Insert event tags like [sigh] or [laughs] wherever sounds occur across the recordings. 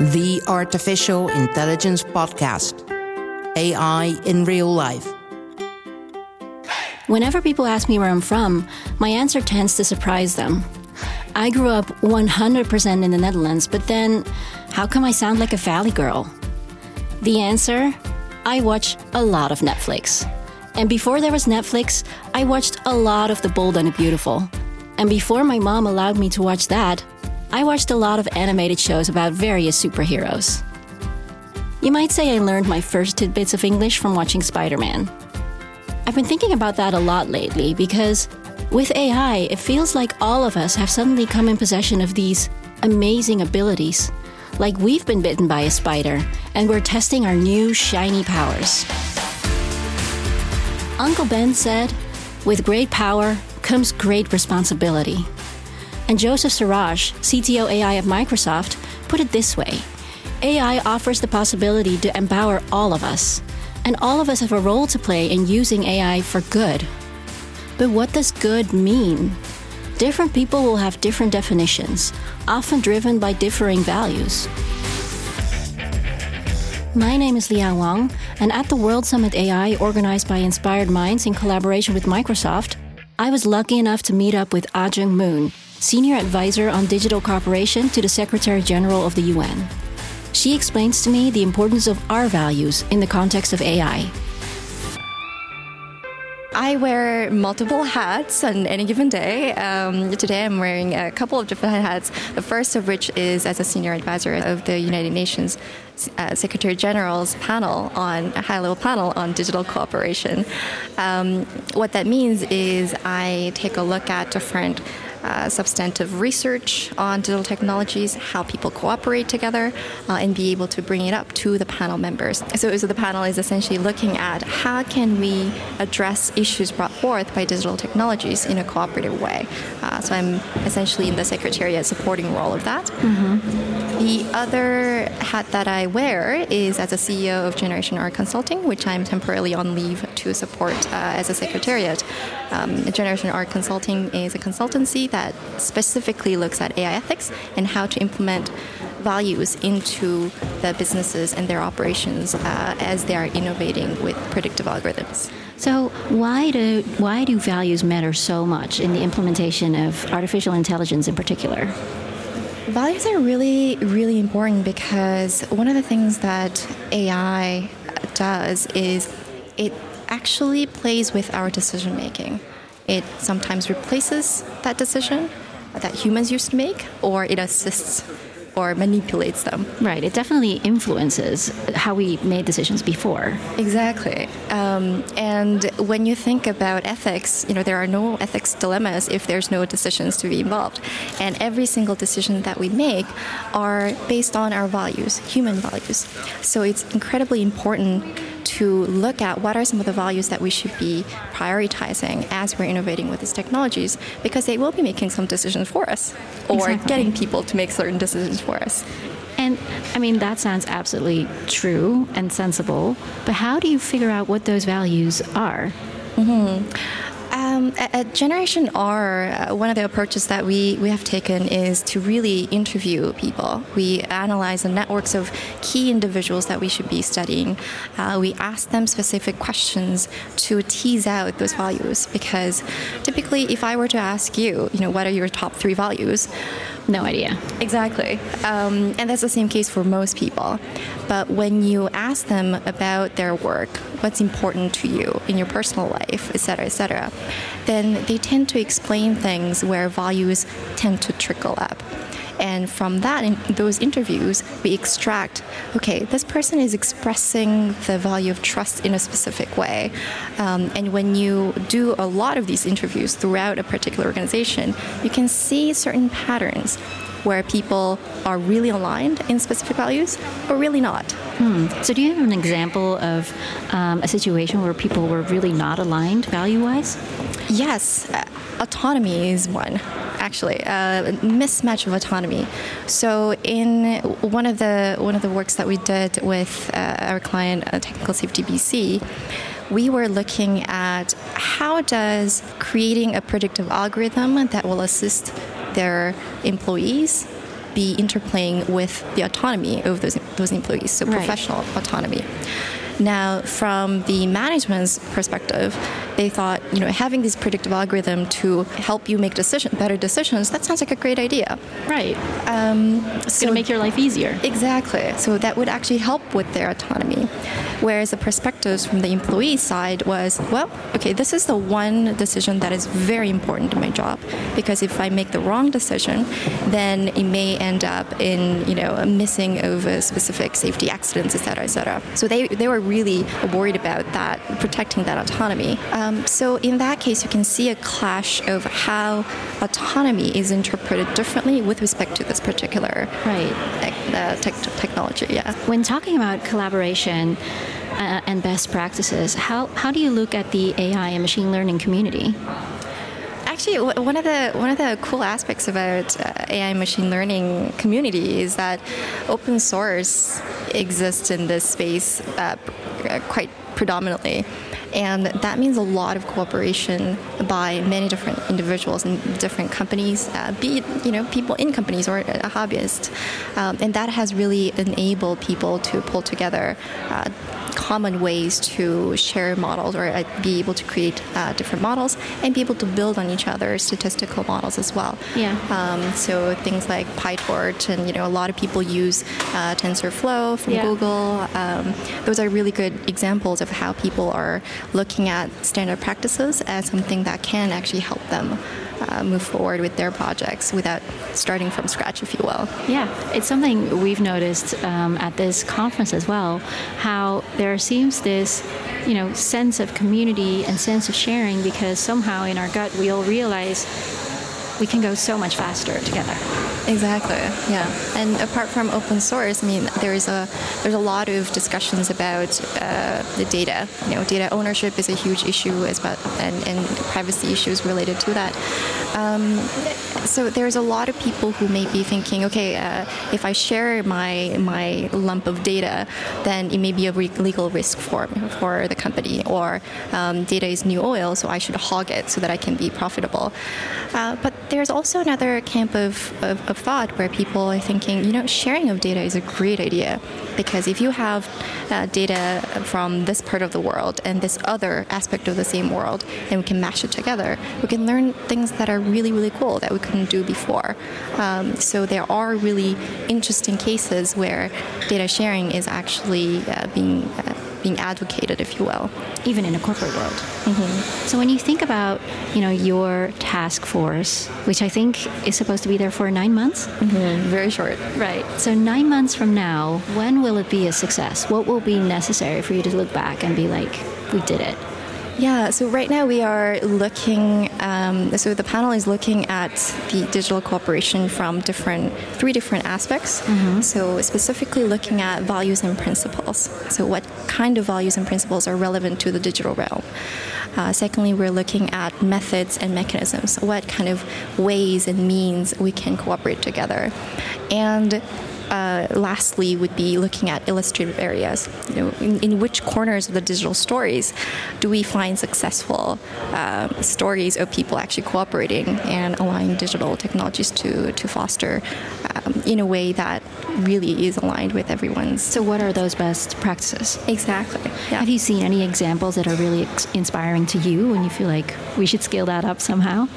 the Artificial Intelligence Podcast AI in Real Life. Whenever people ask me where I'm from, my answer tends to surprise them. I grew up 100% in the Netherlands, but then how come I sound like a valley girl? The answer? I watch a lot of Netflix. And before there was Netflix, I watched a lot of The Bold and the Beautiful. And before my mom allowed me to watch that, I watched a lot of animated shows about various superheroes. You might say I learned my first tidbits of English from watching Spider Man. I've been thinking about that a lot lately because with AI, it feels like all of us have suddenly come in possession of these amazing abilities. Like we've been bitten by a spider and we're testing our new shiny powers. Uncle Ben said, with great power comes great responsibility. And Joseph Sirosh, CTO AI of Microsoft, put it this way AI offers the possibility to empower all of us, and all of us have a role to play in using AI for good. But what does good mean? Different people will have different definitions, often driven by differing values. My name is Liang Wang, and at the World Summit AI organized by Inspired Minds in collaboration with Microsoft, I was lucky enough to meet up with Ah Jung Moon, Senior Advisor on Digital Cooperation to the Secretary General of the UN. She explains to me the importance of our values in the context of AI. I wear multiple hats on any given day. Um, today I'm wearing a couple of different hats. The first of which is as a senior advisor of the United Nations uh, Secretary General's panel on a high level panel on digital cooperation. Um, what that means is I take a look at different uh, substantive research on digital technologies, how people cooperate together, uh, and be able to bring it up to the panel members. So, so the panel is essentially looking at how can we address issues brought forth by digital technologies in a cooperative way. Uh, so I'm essentially in the secretariat supporting role of that. Mm-hmm. The other hat that I wear is as a CEO of Generation R Consulting, which I'm temporarily on leave to support uh, as a secretariat. Um, Generation R Consulting is a consultancy that specifically looks at AI ethics and how to implement values into the businesses and their operations uh, as they are innovating with predictive algorithms. So why do why do values matter so much in the implementation of artificial intelligence in particular? Values are really, really important because one of the things that AI does is it actually plays with our decision making. It sometimes replaces that decision that humans used to make, or it assists or manipulates them. Right. It definitely influences how we made decisions before. Exactly. Um, and when you think about ethics, you know there are no ethics dilemmas if there's no decisions to be involved, and every single decision that we make are based on our values, human values. So it's incredibly important to look at what are some of the values that we should be prioritizing as we're innovating with these technologies because they will be making some decisions for us or exactly. getting people to make certain decisions for us. And I mean, that sounds absolutely true and sensible, but how do you figure out what those values are? Mm-hmm. Um, at, Generation R, uh, one of the approaches that we, we have taken is to really interview people. We analyze the networks of key individuals that we should be studying. Uh, we ask them specific questions to tease out those values because typically, if I were to ask you, you know, what are your top three values? No idea. Exactly. Um, and that's the same case for most people. But when you ask them about their work, what's important to you in your personal life, et cetera, et cetera, then they tend to explain things where values tend to trickle up. And from that, in those interviews, we extract okay, this person is expressing the value of trust in a specific way. Um, and when you do a lot of these interviews throughout a particular organization, you can see certain patterns where people are really aligned in specific values or really not. Hmm. So, do you have an example of um, a situation where people were really not aligned value wise? Yes, uh, autonomy is one actually a mismatch of autonomy. So in one of the one of the works that we did with uh, our client, uh, Technical Safety BC, we were looking at how does creating a predictive algorithm that will assist their employees be interplaying with the autonomy of those, those employees, so Right. professional autonomy. Now, from the management's perspective, they thought, you know, having this predictive algorithm to help you make decision, better decisions, that sounds like a great idea. Right. Um, It's so going to make your life easier. Exactly. So that would actually help with their autonomy. Whereas the perspectives from the employee side was, well, okay, this is the one decision that is very important to my job because if I make the wrong decision, then it may end up in you know a missing of a specific safety accidents, et cetera, et cetera. So they they were really worried about that, protecting that autonomy. Um, so in that case, you can see a clash of how autonomy is interpreted differently with respect to this particular Right. uh, tech technology. Yeah. When talking about collaboration uh, and best practices, how, how do you look at the AI and machine learning community? Actually, one of the one of the cool aspects about uh, AI machine learning community is that open source exists in this space uh, uh, quite predominantly. And that means a lot of cooperation by many different individuals and different companies, uh, be it you know people in companies or a hobbyist, um, and that has really enabled people to pull together uh, common ways to share models or uh, be able to create uh, different models and be able to build on each other's statistical models as well. Yeah. Um, so things like PyTorch and you know a lot of people use uh, TensorFlow from Yeah. Google. Um, those are really good examples of how people are looking at standard practices as something that can actually help them uh, move forward with their projects without starting from scratch, if you will. Yeah, it's something we've noticed um, at this conference as well. How there seems this, you know, sense of community and sense of sharing because somehow in our gut we all realize we can go so much faster together. Exactly. Yeah. And apart from open source, I mean, there's a there's a lot of discussions about uh, the data. You know, data ownership is a huge issue as well, and, and privacy issues related to that. Um, so there's a lot of people who may be thinking, okay, uh, if I share my my lump of data, then it may be a re- legal risk for for the company, or um, data is new oil, so I should hog it so that I can be profitable. Uh, but there's also another camp of, of, of thought where people are thinking, you know, sharing of data is a great idea because if you have uh, data from this part of the world and this other aspect of the same world, and we can mash it together, we can learn things that are really, really cool that we couldn't do before. Um, so there are really interesting cases where data sharing is actually uh, being uh, being advocated, if you will. even in a corporate world. Mm-hmm. So when you think about, you know, your task force, which I think is supposed to be there for nine months, mm-hmm. Very short. right? So nine months from now, when will it be a success? What will be necessary for you to look back and be like, we did it? Yeah, so right now we are looking, um, so the panel is looking at the digital cooperation from different, three different aspects. So specifically looking at values and principles. So what kind of values and principles are relevant to the digital realm? Uh, secondly, we're looking at methods and mechanisms. What kind of ways and means we can cooperate together? And uh, lastly would be looking at illustrative areas. You know, in, in which corners of the digital stories do we find successful uh, stories of people actually cooperating and allowing digital technologies to, to foster um, in a way that really is aligned with everyone's. So what are those best practices? Exactly. Yeah. Have you seen any examples that are really ex- inspiring to you and you feel like we should scale that up somehow?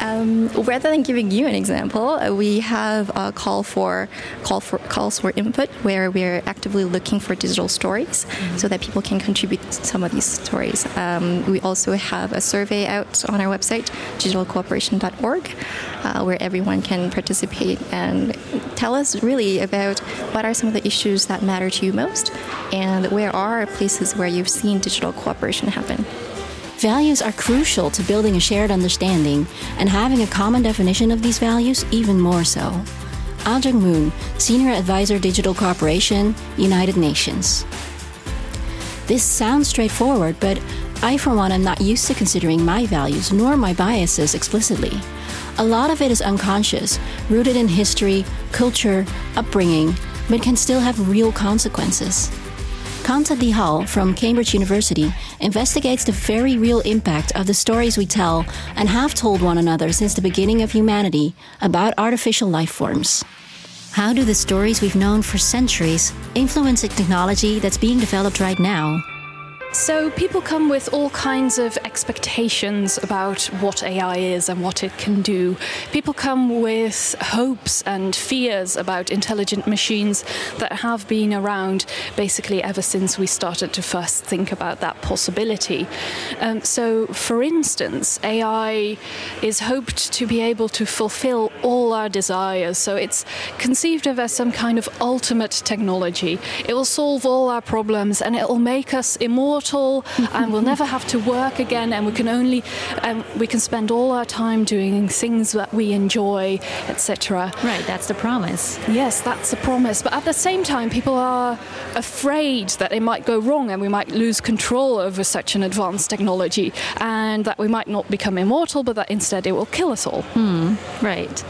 Um, rather than giving you an example, uh, we have a call for call for calls for input where we're actively looking for digital stories so that people can contribute some of these stories. Um, we also have a survey out on our website, digitalcooperation.org, uh, where everyone can participate and tell us really about what are some of the issues that matter to you most and where are places where you've seen digital cooperation happen. Values are crucial to building a shared understanding and having a common definition of these values even more so. Ajung Moon, Senior Advisor Digital Cooperation, United Nations. This sounds straightforward, but I, for one, am not used to considering my values nor my biases explicitly. A lot of it is unconscious, rooted in history, culture, upbringing, but can still have real consequences. Kanta Dihal from Cambridge University investigates the very real impact of the stories we tell and have told one another since the beginning of humanity about artificial life forms. How do the stories we've known for centuries influence the technology that's being developed right now? So, people come with all kinds of expectations about what AI is and what it can do. People come with hopes and fears about intelligent machines that have been around basically ever since we started to first think about that possibility. Um, so, for instance, AI is hoped to be able to fulfill all our desires. So, it's conceived of as some kind of ultimate technology. It will solve all our problems and it will make us immortal immortal and we'll never have to work again and we can only um, we can spend all our time doing things that we enjoy etc right that's the promise. Yes that's the promise. But at the same time people are afraid that it might go wrong and we might lose control over such an advanced technology and that we might not become immortal but that instead it will kill us all. Hmm. right.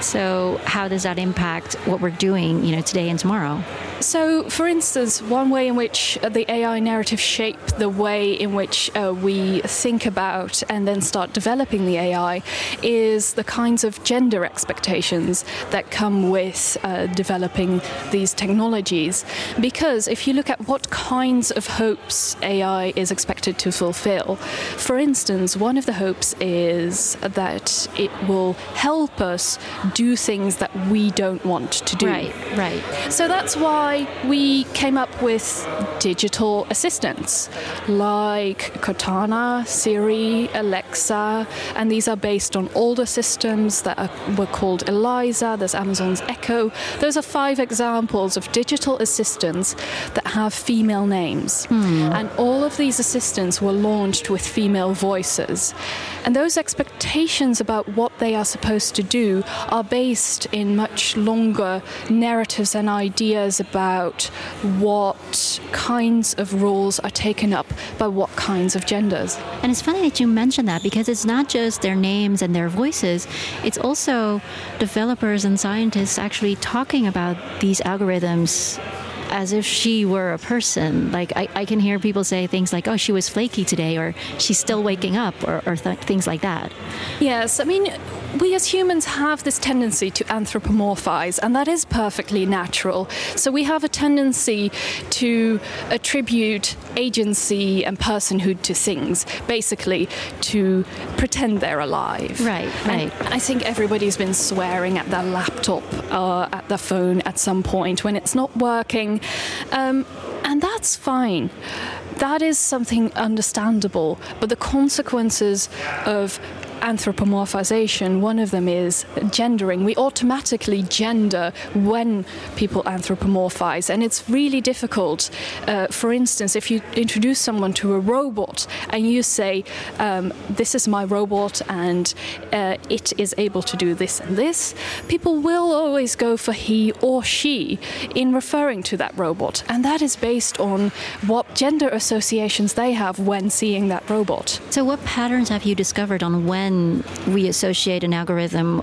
So how does that impact what we're doing you know today and tomorrow so, for instance, one way in which uh, the AI narrative shape the way in which uh, we think about and then start developing the AI is the kinds of gender expectations that come with uh, developing these technologies. Because if you look at what kinds of hopes AI is expected to fulfill, for instance, one of the hopes is that it will help us do things that we don't want to do. Right, right. So that's why why we came up with digital assistants like Cortana, Siri, Alexa, and these are based on older systems that are, were called Eliza, there's Amazon's Echo. Those are five examples of digital assistants that have female names. Hmm. And all of these assistants were launched with female voices. And those expectations about what they are supposed to do are based in much longer narratives and ideas about about what kinds of roles are taken up by what kinds of genders. And it's funny that you mention that because it's not just their names and their voices, it's also developers and scientists actually talking about these algorithms as if she were a person. Like I, I, can hear people say things like, "Oh, she was flaky today," or "She's still waking up," or, or th- things like that. Yes, I mean, we as humans have this tendency to anthropomorphize, and that is perfectly natural. So we have a tendency to attribute agency and personhood to things, basically to pretend they're alive. Right, right. And I think everybody's been swearing at their laptop, uh, at their phone at some point when it's not working. Um, and that's fine. That is something understandable. But the consequences of anthropomorphization, one of them is gendering. We automatically gender when people anthropomorphize, and it's really difficult. Uh, for instance, if you introduce someone to a robot and you say, um, This is my robot and uh, it is able to do this and this, people will always go for he or she in referring to that robot. And that is based on what gender associations they have when seeing that robot. So, what patterns have you discovered on when? When we associate an algorithm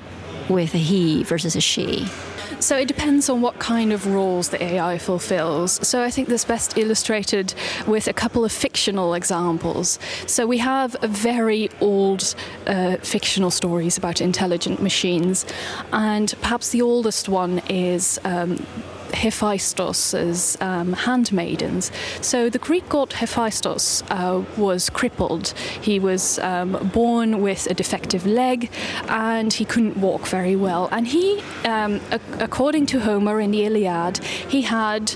with a he versus a she? So it depends on what kind of roles the AI fulfills. So I think this best illustrated with a couple of fictional examples. So we have very old uh, fictional stories about intelligent machines, and perhaps the oldest one is. Um, Hephaestus's um, handmaidens. So the Greek god Hephaestus uh, was crippled. He was um, born with a defective leg and he couldn't walk very well. And he, um, a- according to Homer in the Iliad, he had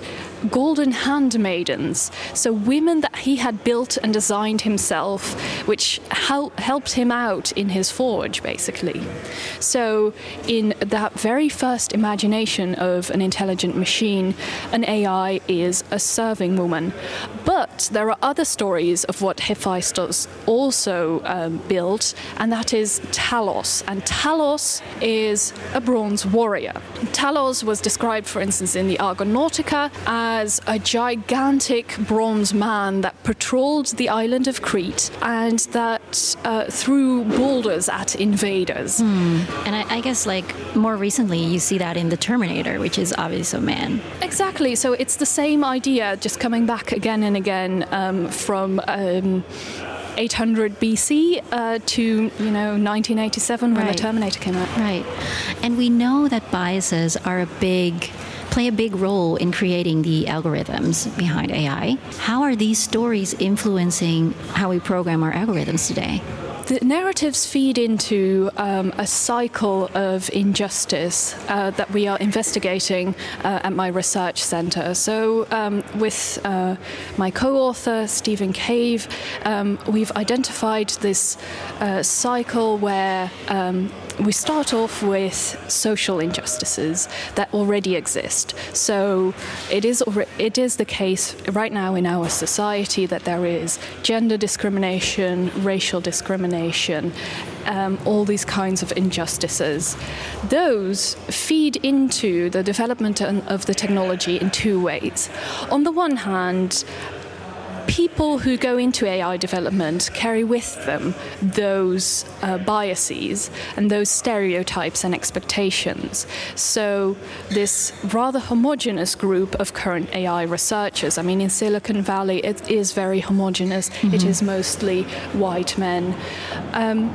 golden handmaidens, so women that he had built and designed himself, which hel- helped him out in his forge, basically. So, in that very first imagination of an intelligent machine, an AI is a serving woman. But there are other stories of what Hephaestus also um, built, and that is Talos. And Talos is a bronze warrior. Talos was described, for instance, in the Argonautica as a gigantic bronze man that patrolled the island of Crete and that uh, threw boulders at invaders. Hmm. And I, I, guess, like, more recently, you see that in The Terminator, which is obviously a man. Exactly. So it's the same idea, just coming back again and again um, from. Um, 800 BC uh, to you know 1987 when Right. the Terminator came out. Right. And we know that biases are a big play a big role in creating the algorithms behind AI. How are these stories influencing how we program our algorithms today? The narratives feed into um, a cycle of injustice uh, that we are investigating uh, at my research center. So, um, with uh, my co author, Stephen Cave, um, we've identified this uh, cycle where um, we start off with social injustices that already exist. So it is it is the case right now in our society that there is gender discrimination, racial discrimination, um, all these kinds of injustices. Those feed into the development of the technology in two ways. On the one hand, people who go into AI development carry with them those uh, biases and those stereotypes and expectations. So, this rather homogenous group of current AI researchers, I mean, in Silicon Valley, it is very homogenous, it is mostly white men. Um,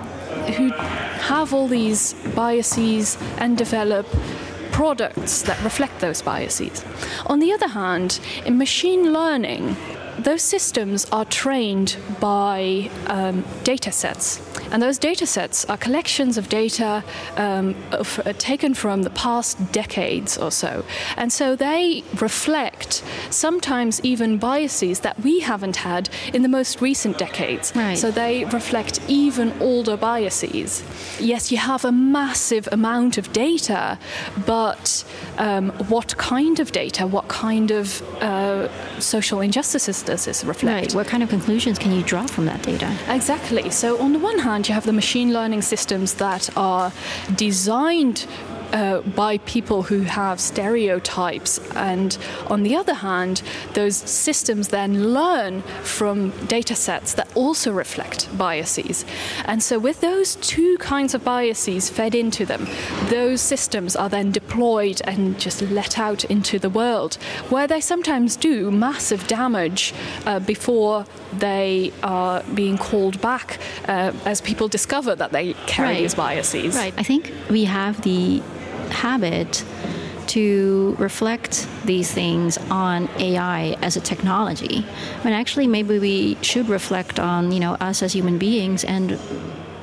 who have all these biases and develop products that reflect those biases. On the other hand, in machine learning, those systems are trained by um, data sets. And those data sets are collections of data um, of, uh, taken from the past decades or so. And so they reflect sometimes even biases that we haven't had in the most recent decades. Right. So they reflect even older biases. Yes, you have a massive amount of data, but um, what kind of data, what kind of uh, social injustices does this reflect? Right. What kind of conclusions can you draw from that data? Exactly. So, on the one hand, you have the machine learning systems that are designed uh, by people who have stereotypes, and on the other hand, those systems then learn from data sets that also reflect biases. And so, with those two kinds of biases fed into them, those systems are then deployed and just let out into the world, where they sometimes do massive damage uh, before they are being called back uh, as people discover that they carry Right. these biases. Right. I think we have the habit to reflect these things on AI as a technology. When actually maybe we should reflect on, you know, us as human beings and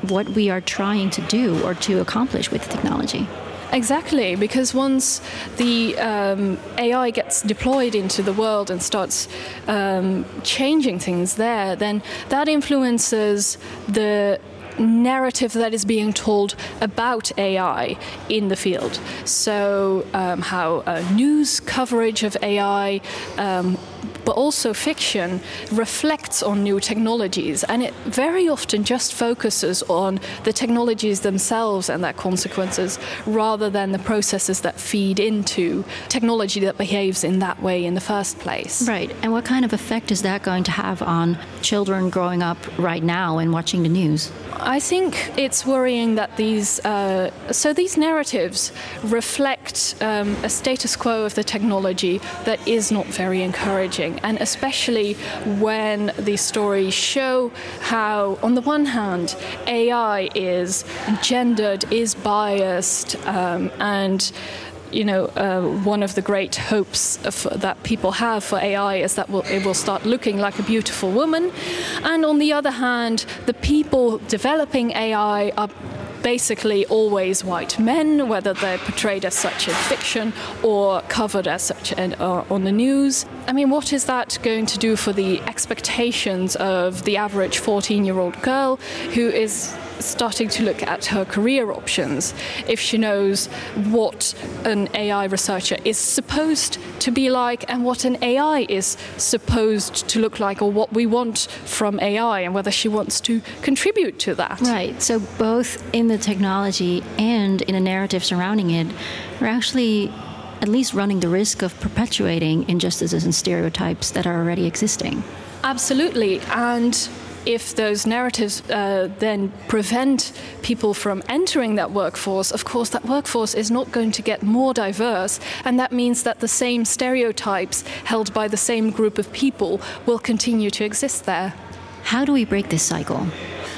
what we are trying to do or to accomplish with technology. Exactly, because once the um, AI gets deployed into the world and starts um, changing things there, then that influences the narrative that is being told about AI in the field. So, um, how uh, news coverage of AI, um, but also fiction, reflects on new technologies, and it very often just focuses on the technologies themselves and their consequences, rather than the processes that feed into technology that behaves in that way in the first place. Right. And what kind of effect is that going to have on children growing up right now and watching the news? I think it's worrying that these uh, so these narratives reflect um, a status quo of the technology that is not very encouraging, and especially when these stories show how, on the one hand, AI is gendered, is biased, um, and you know, uh, one of the great hopes of, that people have for AI is that will, it will start looking like a beautiful woman. And on the other hand, the people developing AI are basically always white men, whether they're portrayed as such in fiction or covered as such in, uh, on the news. I mean, what is that going to do for the expectations of the average 14 year old girl who is starting to look at her career options if she knows what an AI researcher is supposed to be like and what an AI is supposed to look like or what we want from AI and whether she wants to contribute to that. Right. So both in the technology and in a narrative surrounding it, we're actually at least running the risk of perpetuating injustices and stereotypes that are already existing. Absolutely. And if those narratives uh, then prevent people from entering that workforce, of course, that workforce is not going to get more diverse. And that means that the same stereotypes held by the same group of people will continue to exist there. How do we break this cycle?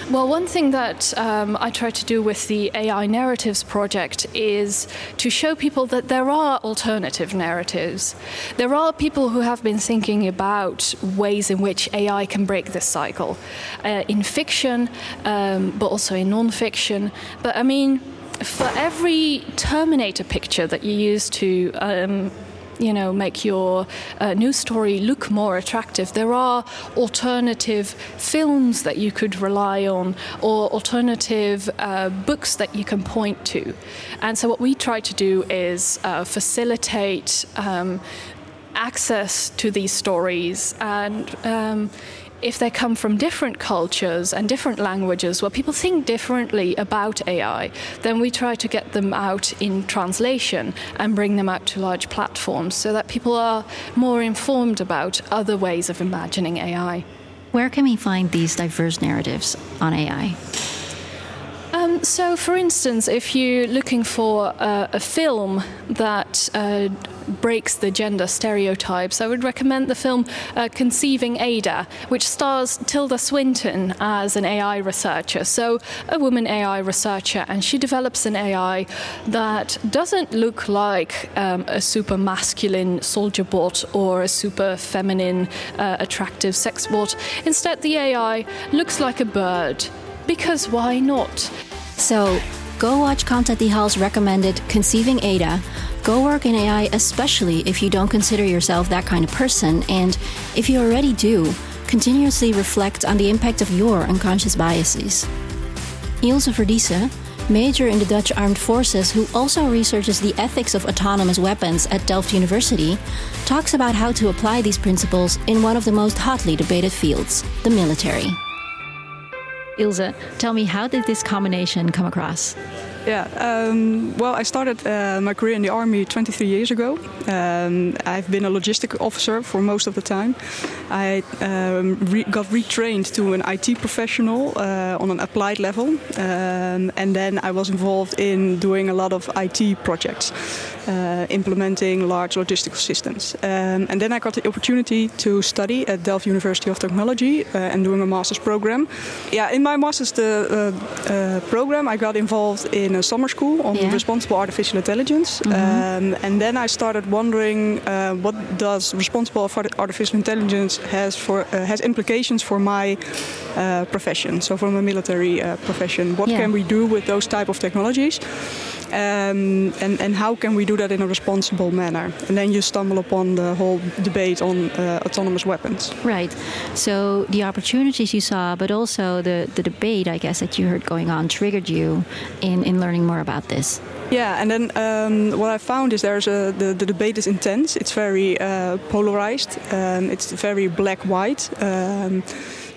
Well, one thing that um, I try to do with the AI Narratives project is to show people that there are alternative narratives. There are people who have been thinking about ways in which AI can break this cycle uh, in fiction, um, but also in non fiction. But I mean, for every Terminator picture that you use to um, you know, make your uh, news story look more attractive. There are alternative films that you could rely on, or alternative uh, books that you can point to. And so, what we try to do is uh, facilitate um, access to these stories and um, if they come from different cultures and different languages where people think differently about AI, then we try to get them out in translation and bring them out to large platforms so that people are more informed about other ways of imagining AI. Where can we find these diverse narratives on AI? Um, so, for instance, if you're looking for uh, a film that uh, breaks the gender stereotypes, I would recommend the film uh, Conceiving Ada, which stars Tilda Swinton as an AI researcher. So, a woman AI researcher, and she develops an AI that doesn't look like um, a super masculine soldier bot or a super feminine, uh, attractive sex bot. Instead, the AI looks like a bird. Because why not? So, go watch Kanta Dihal's recommended Conceiving Ada. Go work in AI, especially if you don't consider yourself that kind of person, and if you already do, continuously reflect on the impact of your unconscious biases. Ilse Verdiesen, major in the Dutch Armed Forces who also researches the ethics of autonomous weapons at Delft University, talks about how to apply these principles in one of the most hotly debated fields, the military. Ilse, tell me, how did this combination come across? Yeah, um, well, I started uh, my career in the army 23 years ago. Um, I've been a logistic officer for most of the time. I um, re got retrained to an IT professional uh, on an applied level, um, and then I was involved in doing a lot of IT projects, uh, implementing large logistical systems. Um, and then I got the opportunity to study at Delft University of Technology uh, and doing a master's program. Yeah, in my master's the, uh, uh, program, I got involved in a summer school on yeah. responsible artificial intelligence, mm -hmm. um, and then I started wondering uh, what does responsible artificial intelligence has for uh, has implications for my uh, profession. So for my military uh, profession, what yeah. can we do with those type of technologies? Um, and, and how can we do that in a responsible manner? And then you stumble upon the whole debate on uh, autonomous weapons. Right. So the opportunities you saw, but also the, the debate, I guess, that you heard going on triggered you in, in learning more about this. Yeah, and then um, what I found is there's a the, the debate is intense. It's very uh, polarized. Um, it's very black white. Um,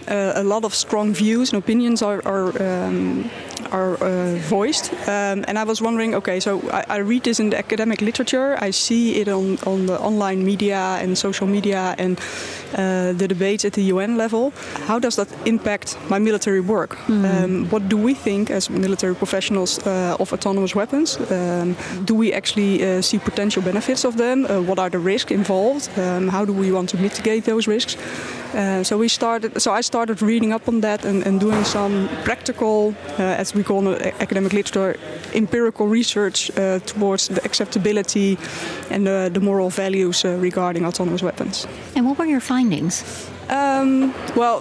uh, a lot of strong views and opinions are, are um, are uh, voiced. Um, and I was wondering, okay, so I, I, read this in the academic literature, I see it on, on the online media and social media and uh, the debates at the UN level. How does that impact my military work? Mm. Um, what do we think as military professionals uh, of autonomous weapons? Um, do we actually uh, see potential benefits of them? Uh, what are the risks involved? Um, how do we want to mitigate those risks? Uh, so we started. So I started reading up on that and, and doing some practical, as we call it, academic literature empirical research uh, towards the acceptability and the, the moral values uh, regarding autonomous weapons. And what were your findings? Um, well,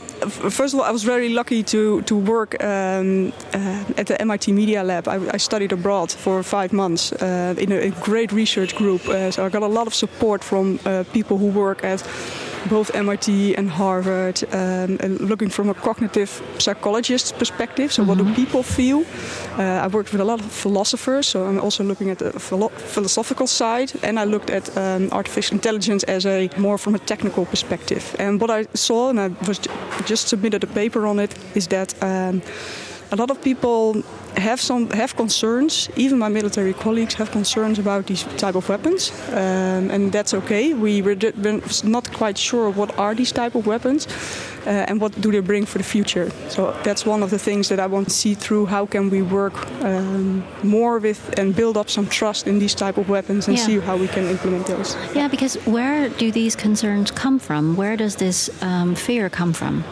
first of all, I was very lucky to to work um, uh, at the MIT Media Lab. I, I studied abroad for five months uh, in a, a, great research group. Uh, so I got a lot of support from uh, people who work at both MIT and Harvard, um, and looking from a cognitive psychologist perspective. So, mm -hmm. what do mm-hmm. people feel? Uh, I worked with a lot of philosophers, so I'm also looking at the philo philosophical side, and I looked at um, artificial intelligence as a more from a technical perspective. And what I saw, and I was just submitted a paper on it, is that. Um, a lot of people have some have concerns. Even my military colleagues have concerns about these type of weapons, um, and that's okay. We were not quite sure what are these type of weapons, uh, and what do they bring for the future. So that's one of the things that I want to see through. How can we work um, more with and build up some trust in these type of weapons and yeah. see how we can implement those. Yeah, because where do these concerns come from? Where does this um, fear come from?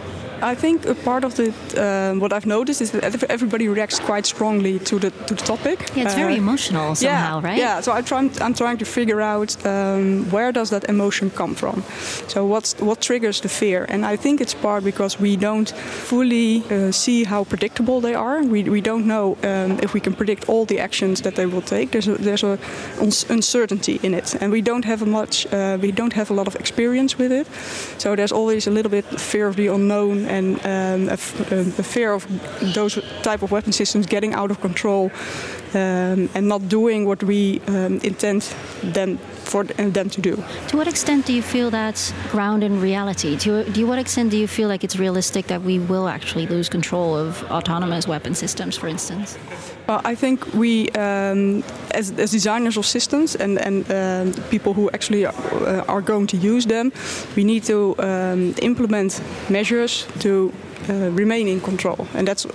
I think a part of the uh, what I've noticed is that everybody reacts quite strongly to the to the topic. Yeah, it's very uh, emotional somehow, yeah, right? Yeah. So I'm trying I'm trying to figure out um, where does that emotion come from. So what's what triggers the fear? And I think it's part because we don't fully uh, see how predictable they are. We, we don't know um, if we can predict all the actions that they will take. There's a, there's a uncertainty in it, and we don't have a much uh, we don't have a lot of experience with it. So there's always a little bit fear of the unknown and um, fear of those type of weapon systems getting out of control um, and not doing what we um, intend them for them to do. To what extent do you feel that's ground in reality? To, to what extent do you feel like it's realistic that we will actually lose control of autonomous weapon systems, for instance? Well, I think we, um, as, as, designers of systems and, and um, people who actually are, uh, are, going to use them, we need to um, implement measures to uh, remain in control. And that's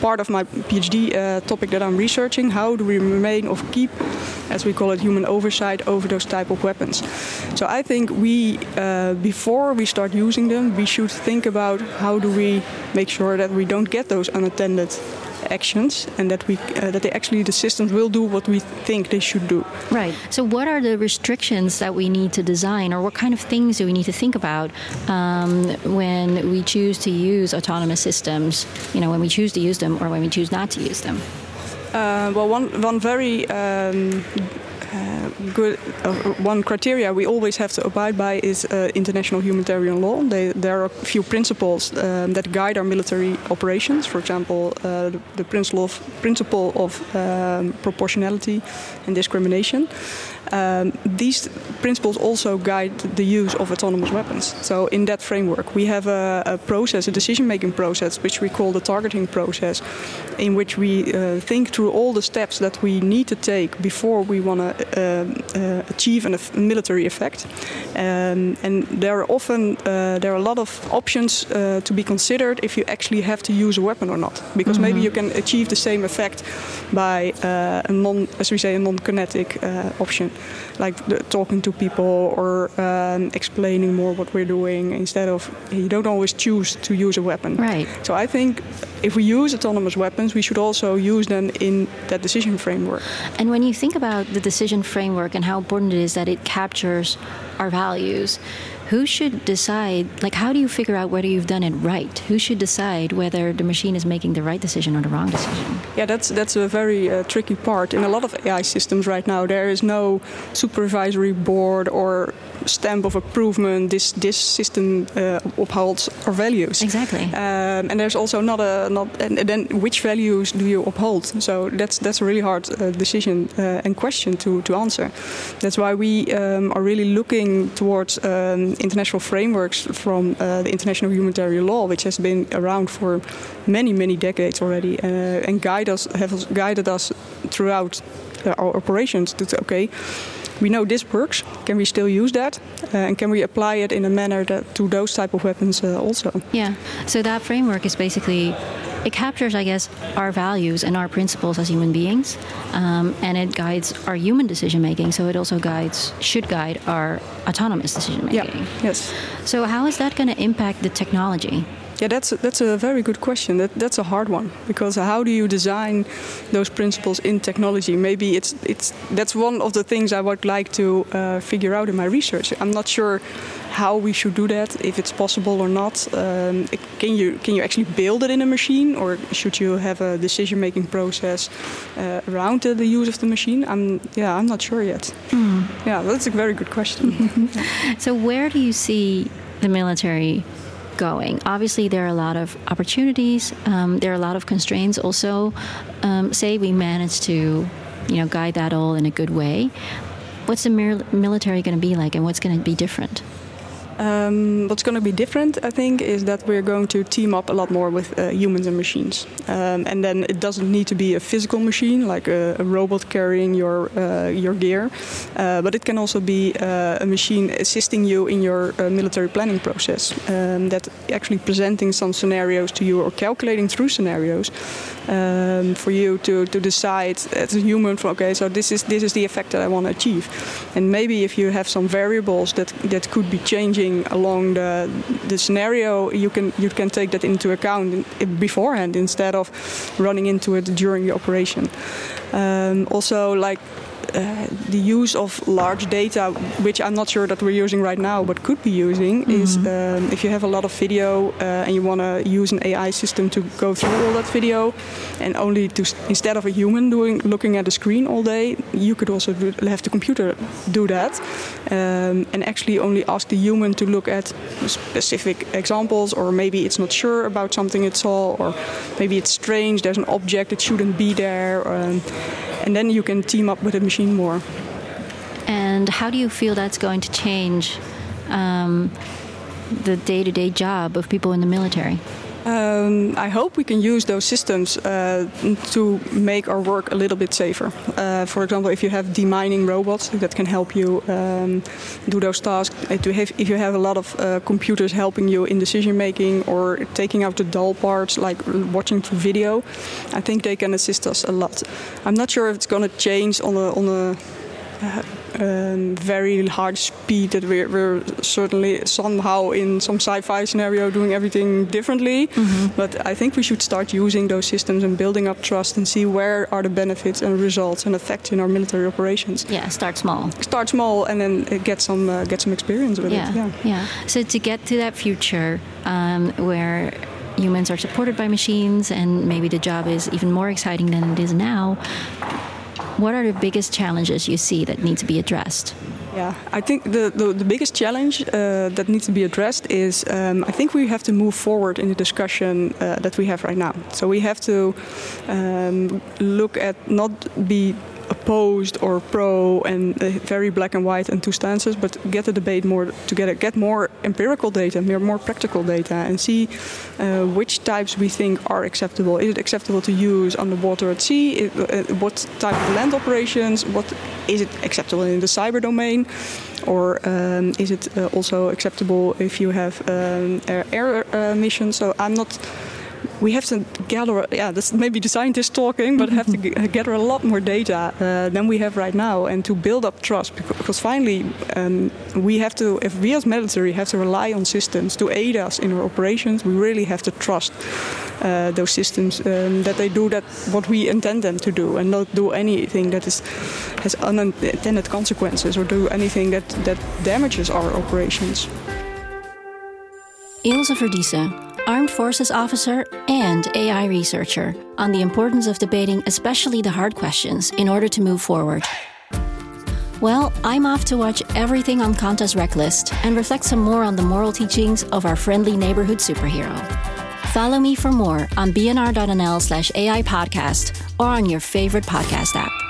part of my PhD uh, topic that I'm researching. How do we remain or keep, as we call it, human oversight over those type of weapons? So I think we, uh, before we start using them, we should think about how do we make sure that we don't get those unattended actions and that we uh, that they actually the systems will do what we think they should do. Right. So what are the restrictions that we need to design, or what kind of things do we need to think about um, when we choose to use autonomous systems? You know, when we choose to use them or when we choose not to use them. Uh, well, one one very um, good uh, one criteria we always have to abide by is uh, international humanitarian law. They, there are a few principles um, that guide our military operations. For example, uh, the, the, principle of, principle of um, proportionality and discrimination. Um, these principles also guide the use of autonomous weapons. So, in that framework, we have a, a process, a decision making process, which we call the targeting process, in which we uh, think through all the steps that we need to take before we want to uh, uh, achieve a military effect. Um, and there are often uh, there are a lot of options uh, to be considered if you actually have to use a weapon or not, because mm -hmm. maybe you can achieve the same effect by uh, a non, as we say, a non-kinetic option like the, talking to people or um, explaining more what we're doing instead of you don't always choose to use a weapon. Right. So I think if we use autonomous weapons, we should also use them in that decision framework. And when you think about the decision framework and how important it is that it captures our values, who should decide like how do you figure out whether you've done it right? Who should decide whether the machine is making the right decision or the wrong decision? Yeah that's that's a very uh, tricky part. In a lot of ai systems right now there is no supervisory board or stamp of approval this this system uh, upholds our values. Exactly. Um, and there's also not a not and then which values do you uphold? So that's that's a really hard uh, decision uh, and question to to answer. That's why we um, are really looking towards um, international frameworks from uh, the international humanitarian law, which has been around for many, many decades already, uh, and guide us, have guided us throughout uh, our operations. To okay, we know this works. Can we still use that? Uh, and can we apply it in a manner that to those type of weapons uh, also? Yeah. So that framework is basically it captures, I guess, our values and our principles as human beings, um, and it guides our human decision making. So it also guides, should guide our autonomous decision making. Yeah. Yes. So how is that going to impact the technology? Yeah, that's a, that's a very good question. That, that's a hard one because how do you design those principles in technology? Maybe it's it's that's one of the things I would like to uh, figure out in my research. I'm not sure how we should do that, if it's possible or not. Um, can you can you actually build it in a machine, or should you have a decision-making process uh, around the, the, use of the machine? I'm yeah, I'm not sure yet. Mm. Yeah, that's a very good question. [laughs] so where do you see the military going. Obviously, there are a lot of opportunities. Um, there are a lot of constraints. Also, um, say we manage to, you know, guide that all in a good way. What's the military going to be like, and what's going to be different? Um, what's going to be different, I think, is that we're going to team up a lot more with uh, humans and machines. Um, and then it doesn't need to be a physical machine, like a, a robot carrying your uh, your gear, uh, but it can also be uh, a machine assisting you in your uh, military planning process. Um, that actually presenting some scenarios to you or calculating through scenarios um, for you to, to decide as a human, for, okay, so this is this is the effect that I want to achieve. And maybe if you have some variables that that could be changing along the the scenario, you can you can take that into account beforehand instead of running into it during the operation. Um, also, like the use of large data, which I'm not sure that we're using right now, but could be using, mm-hmm. is um, if you have a lot of video uh, and you want to use an AI system to go through all that video, and only to instead of a human doing looking at the screen all day, you could also do, have the computer do that, um, and actually only ask the human to look at specific examples, or maybe it's not sure about something it saw, or maybe it's strange. There's an object that shouldn't be there. Um, and then you can team up with a machine more. And how do you feel that's going to change um, the day to day job of people in the military? Um, I hope we can use those systems uh, to make our work a little bit safer. Uh, for example, if you have demining robots that can help you um, do those tasks, if you, have, a lot of uh, computers helping you in decision making or taking out the dull parts, like watching through video, I think they can assist us a lot. I'm not sure if it's going to change on a on a um, very hard speed that we're, we're, certainly somehow in some sci-fi scenario doing everything differently. Mm-hmm. But I think we should start using those systems and building up trust and see where are the benefits and results and effects in our military operations. Yeah, start small. Start small and then get some uh, get some experience with yeah, it. Yeah, yeah. So to get to that future um, where humans are supported by machines and maybe the job is even more exciting than it is now what are the biggest challenges you see that need to be addressed? Yeah, I think the, the, the biggest challenge uh, that needs to be addressed is um, I think we have to move forward in the discussion uh, that we have right now. So we have to um, look at not be opposed or pro and uh, very black and white and two stances, but get the debate more together, get more empirical data, more, more practical data, and see uh, which types we think are acceptable. Is it acceptable to use underwater at sea? It, uh, what type of land operations? What is it acceptable in the cyber domain? Or um, is it uh, also acceptable if you have um, air, air uh, missions? So I'm not we have to gather, yeah, that's maybe the scientists talking, but have to [laughs] gather a lot more data uh, than we have right now and to build up trust because finally um, we have to, if we as military have to rely on systems to aid us in our operations, we really have to trust uh, those systems um, that they do that what we intend them to do and not do anything that is has unintended consequences or do anything that, that damages our operations. Ilse Verdiesen Armed Forces officer and AI researcher, on the importance of debating especially the hard questions in order to move forward. Well, I'm off to watch everything on Kanta's rec list and reflect some more on the moral teachings of our friendly neighborhood superhero. Follow me for more on bnr.nl slash AI podcast or on your favorite podcast app.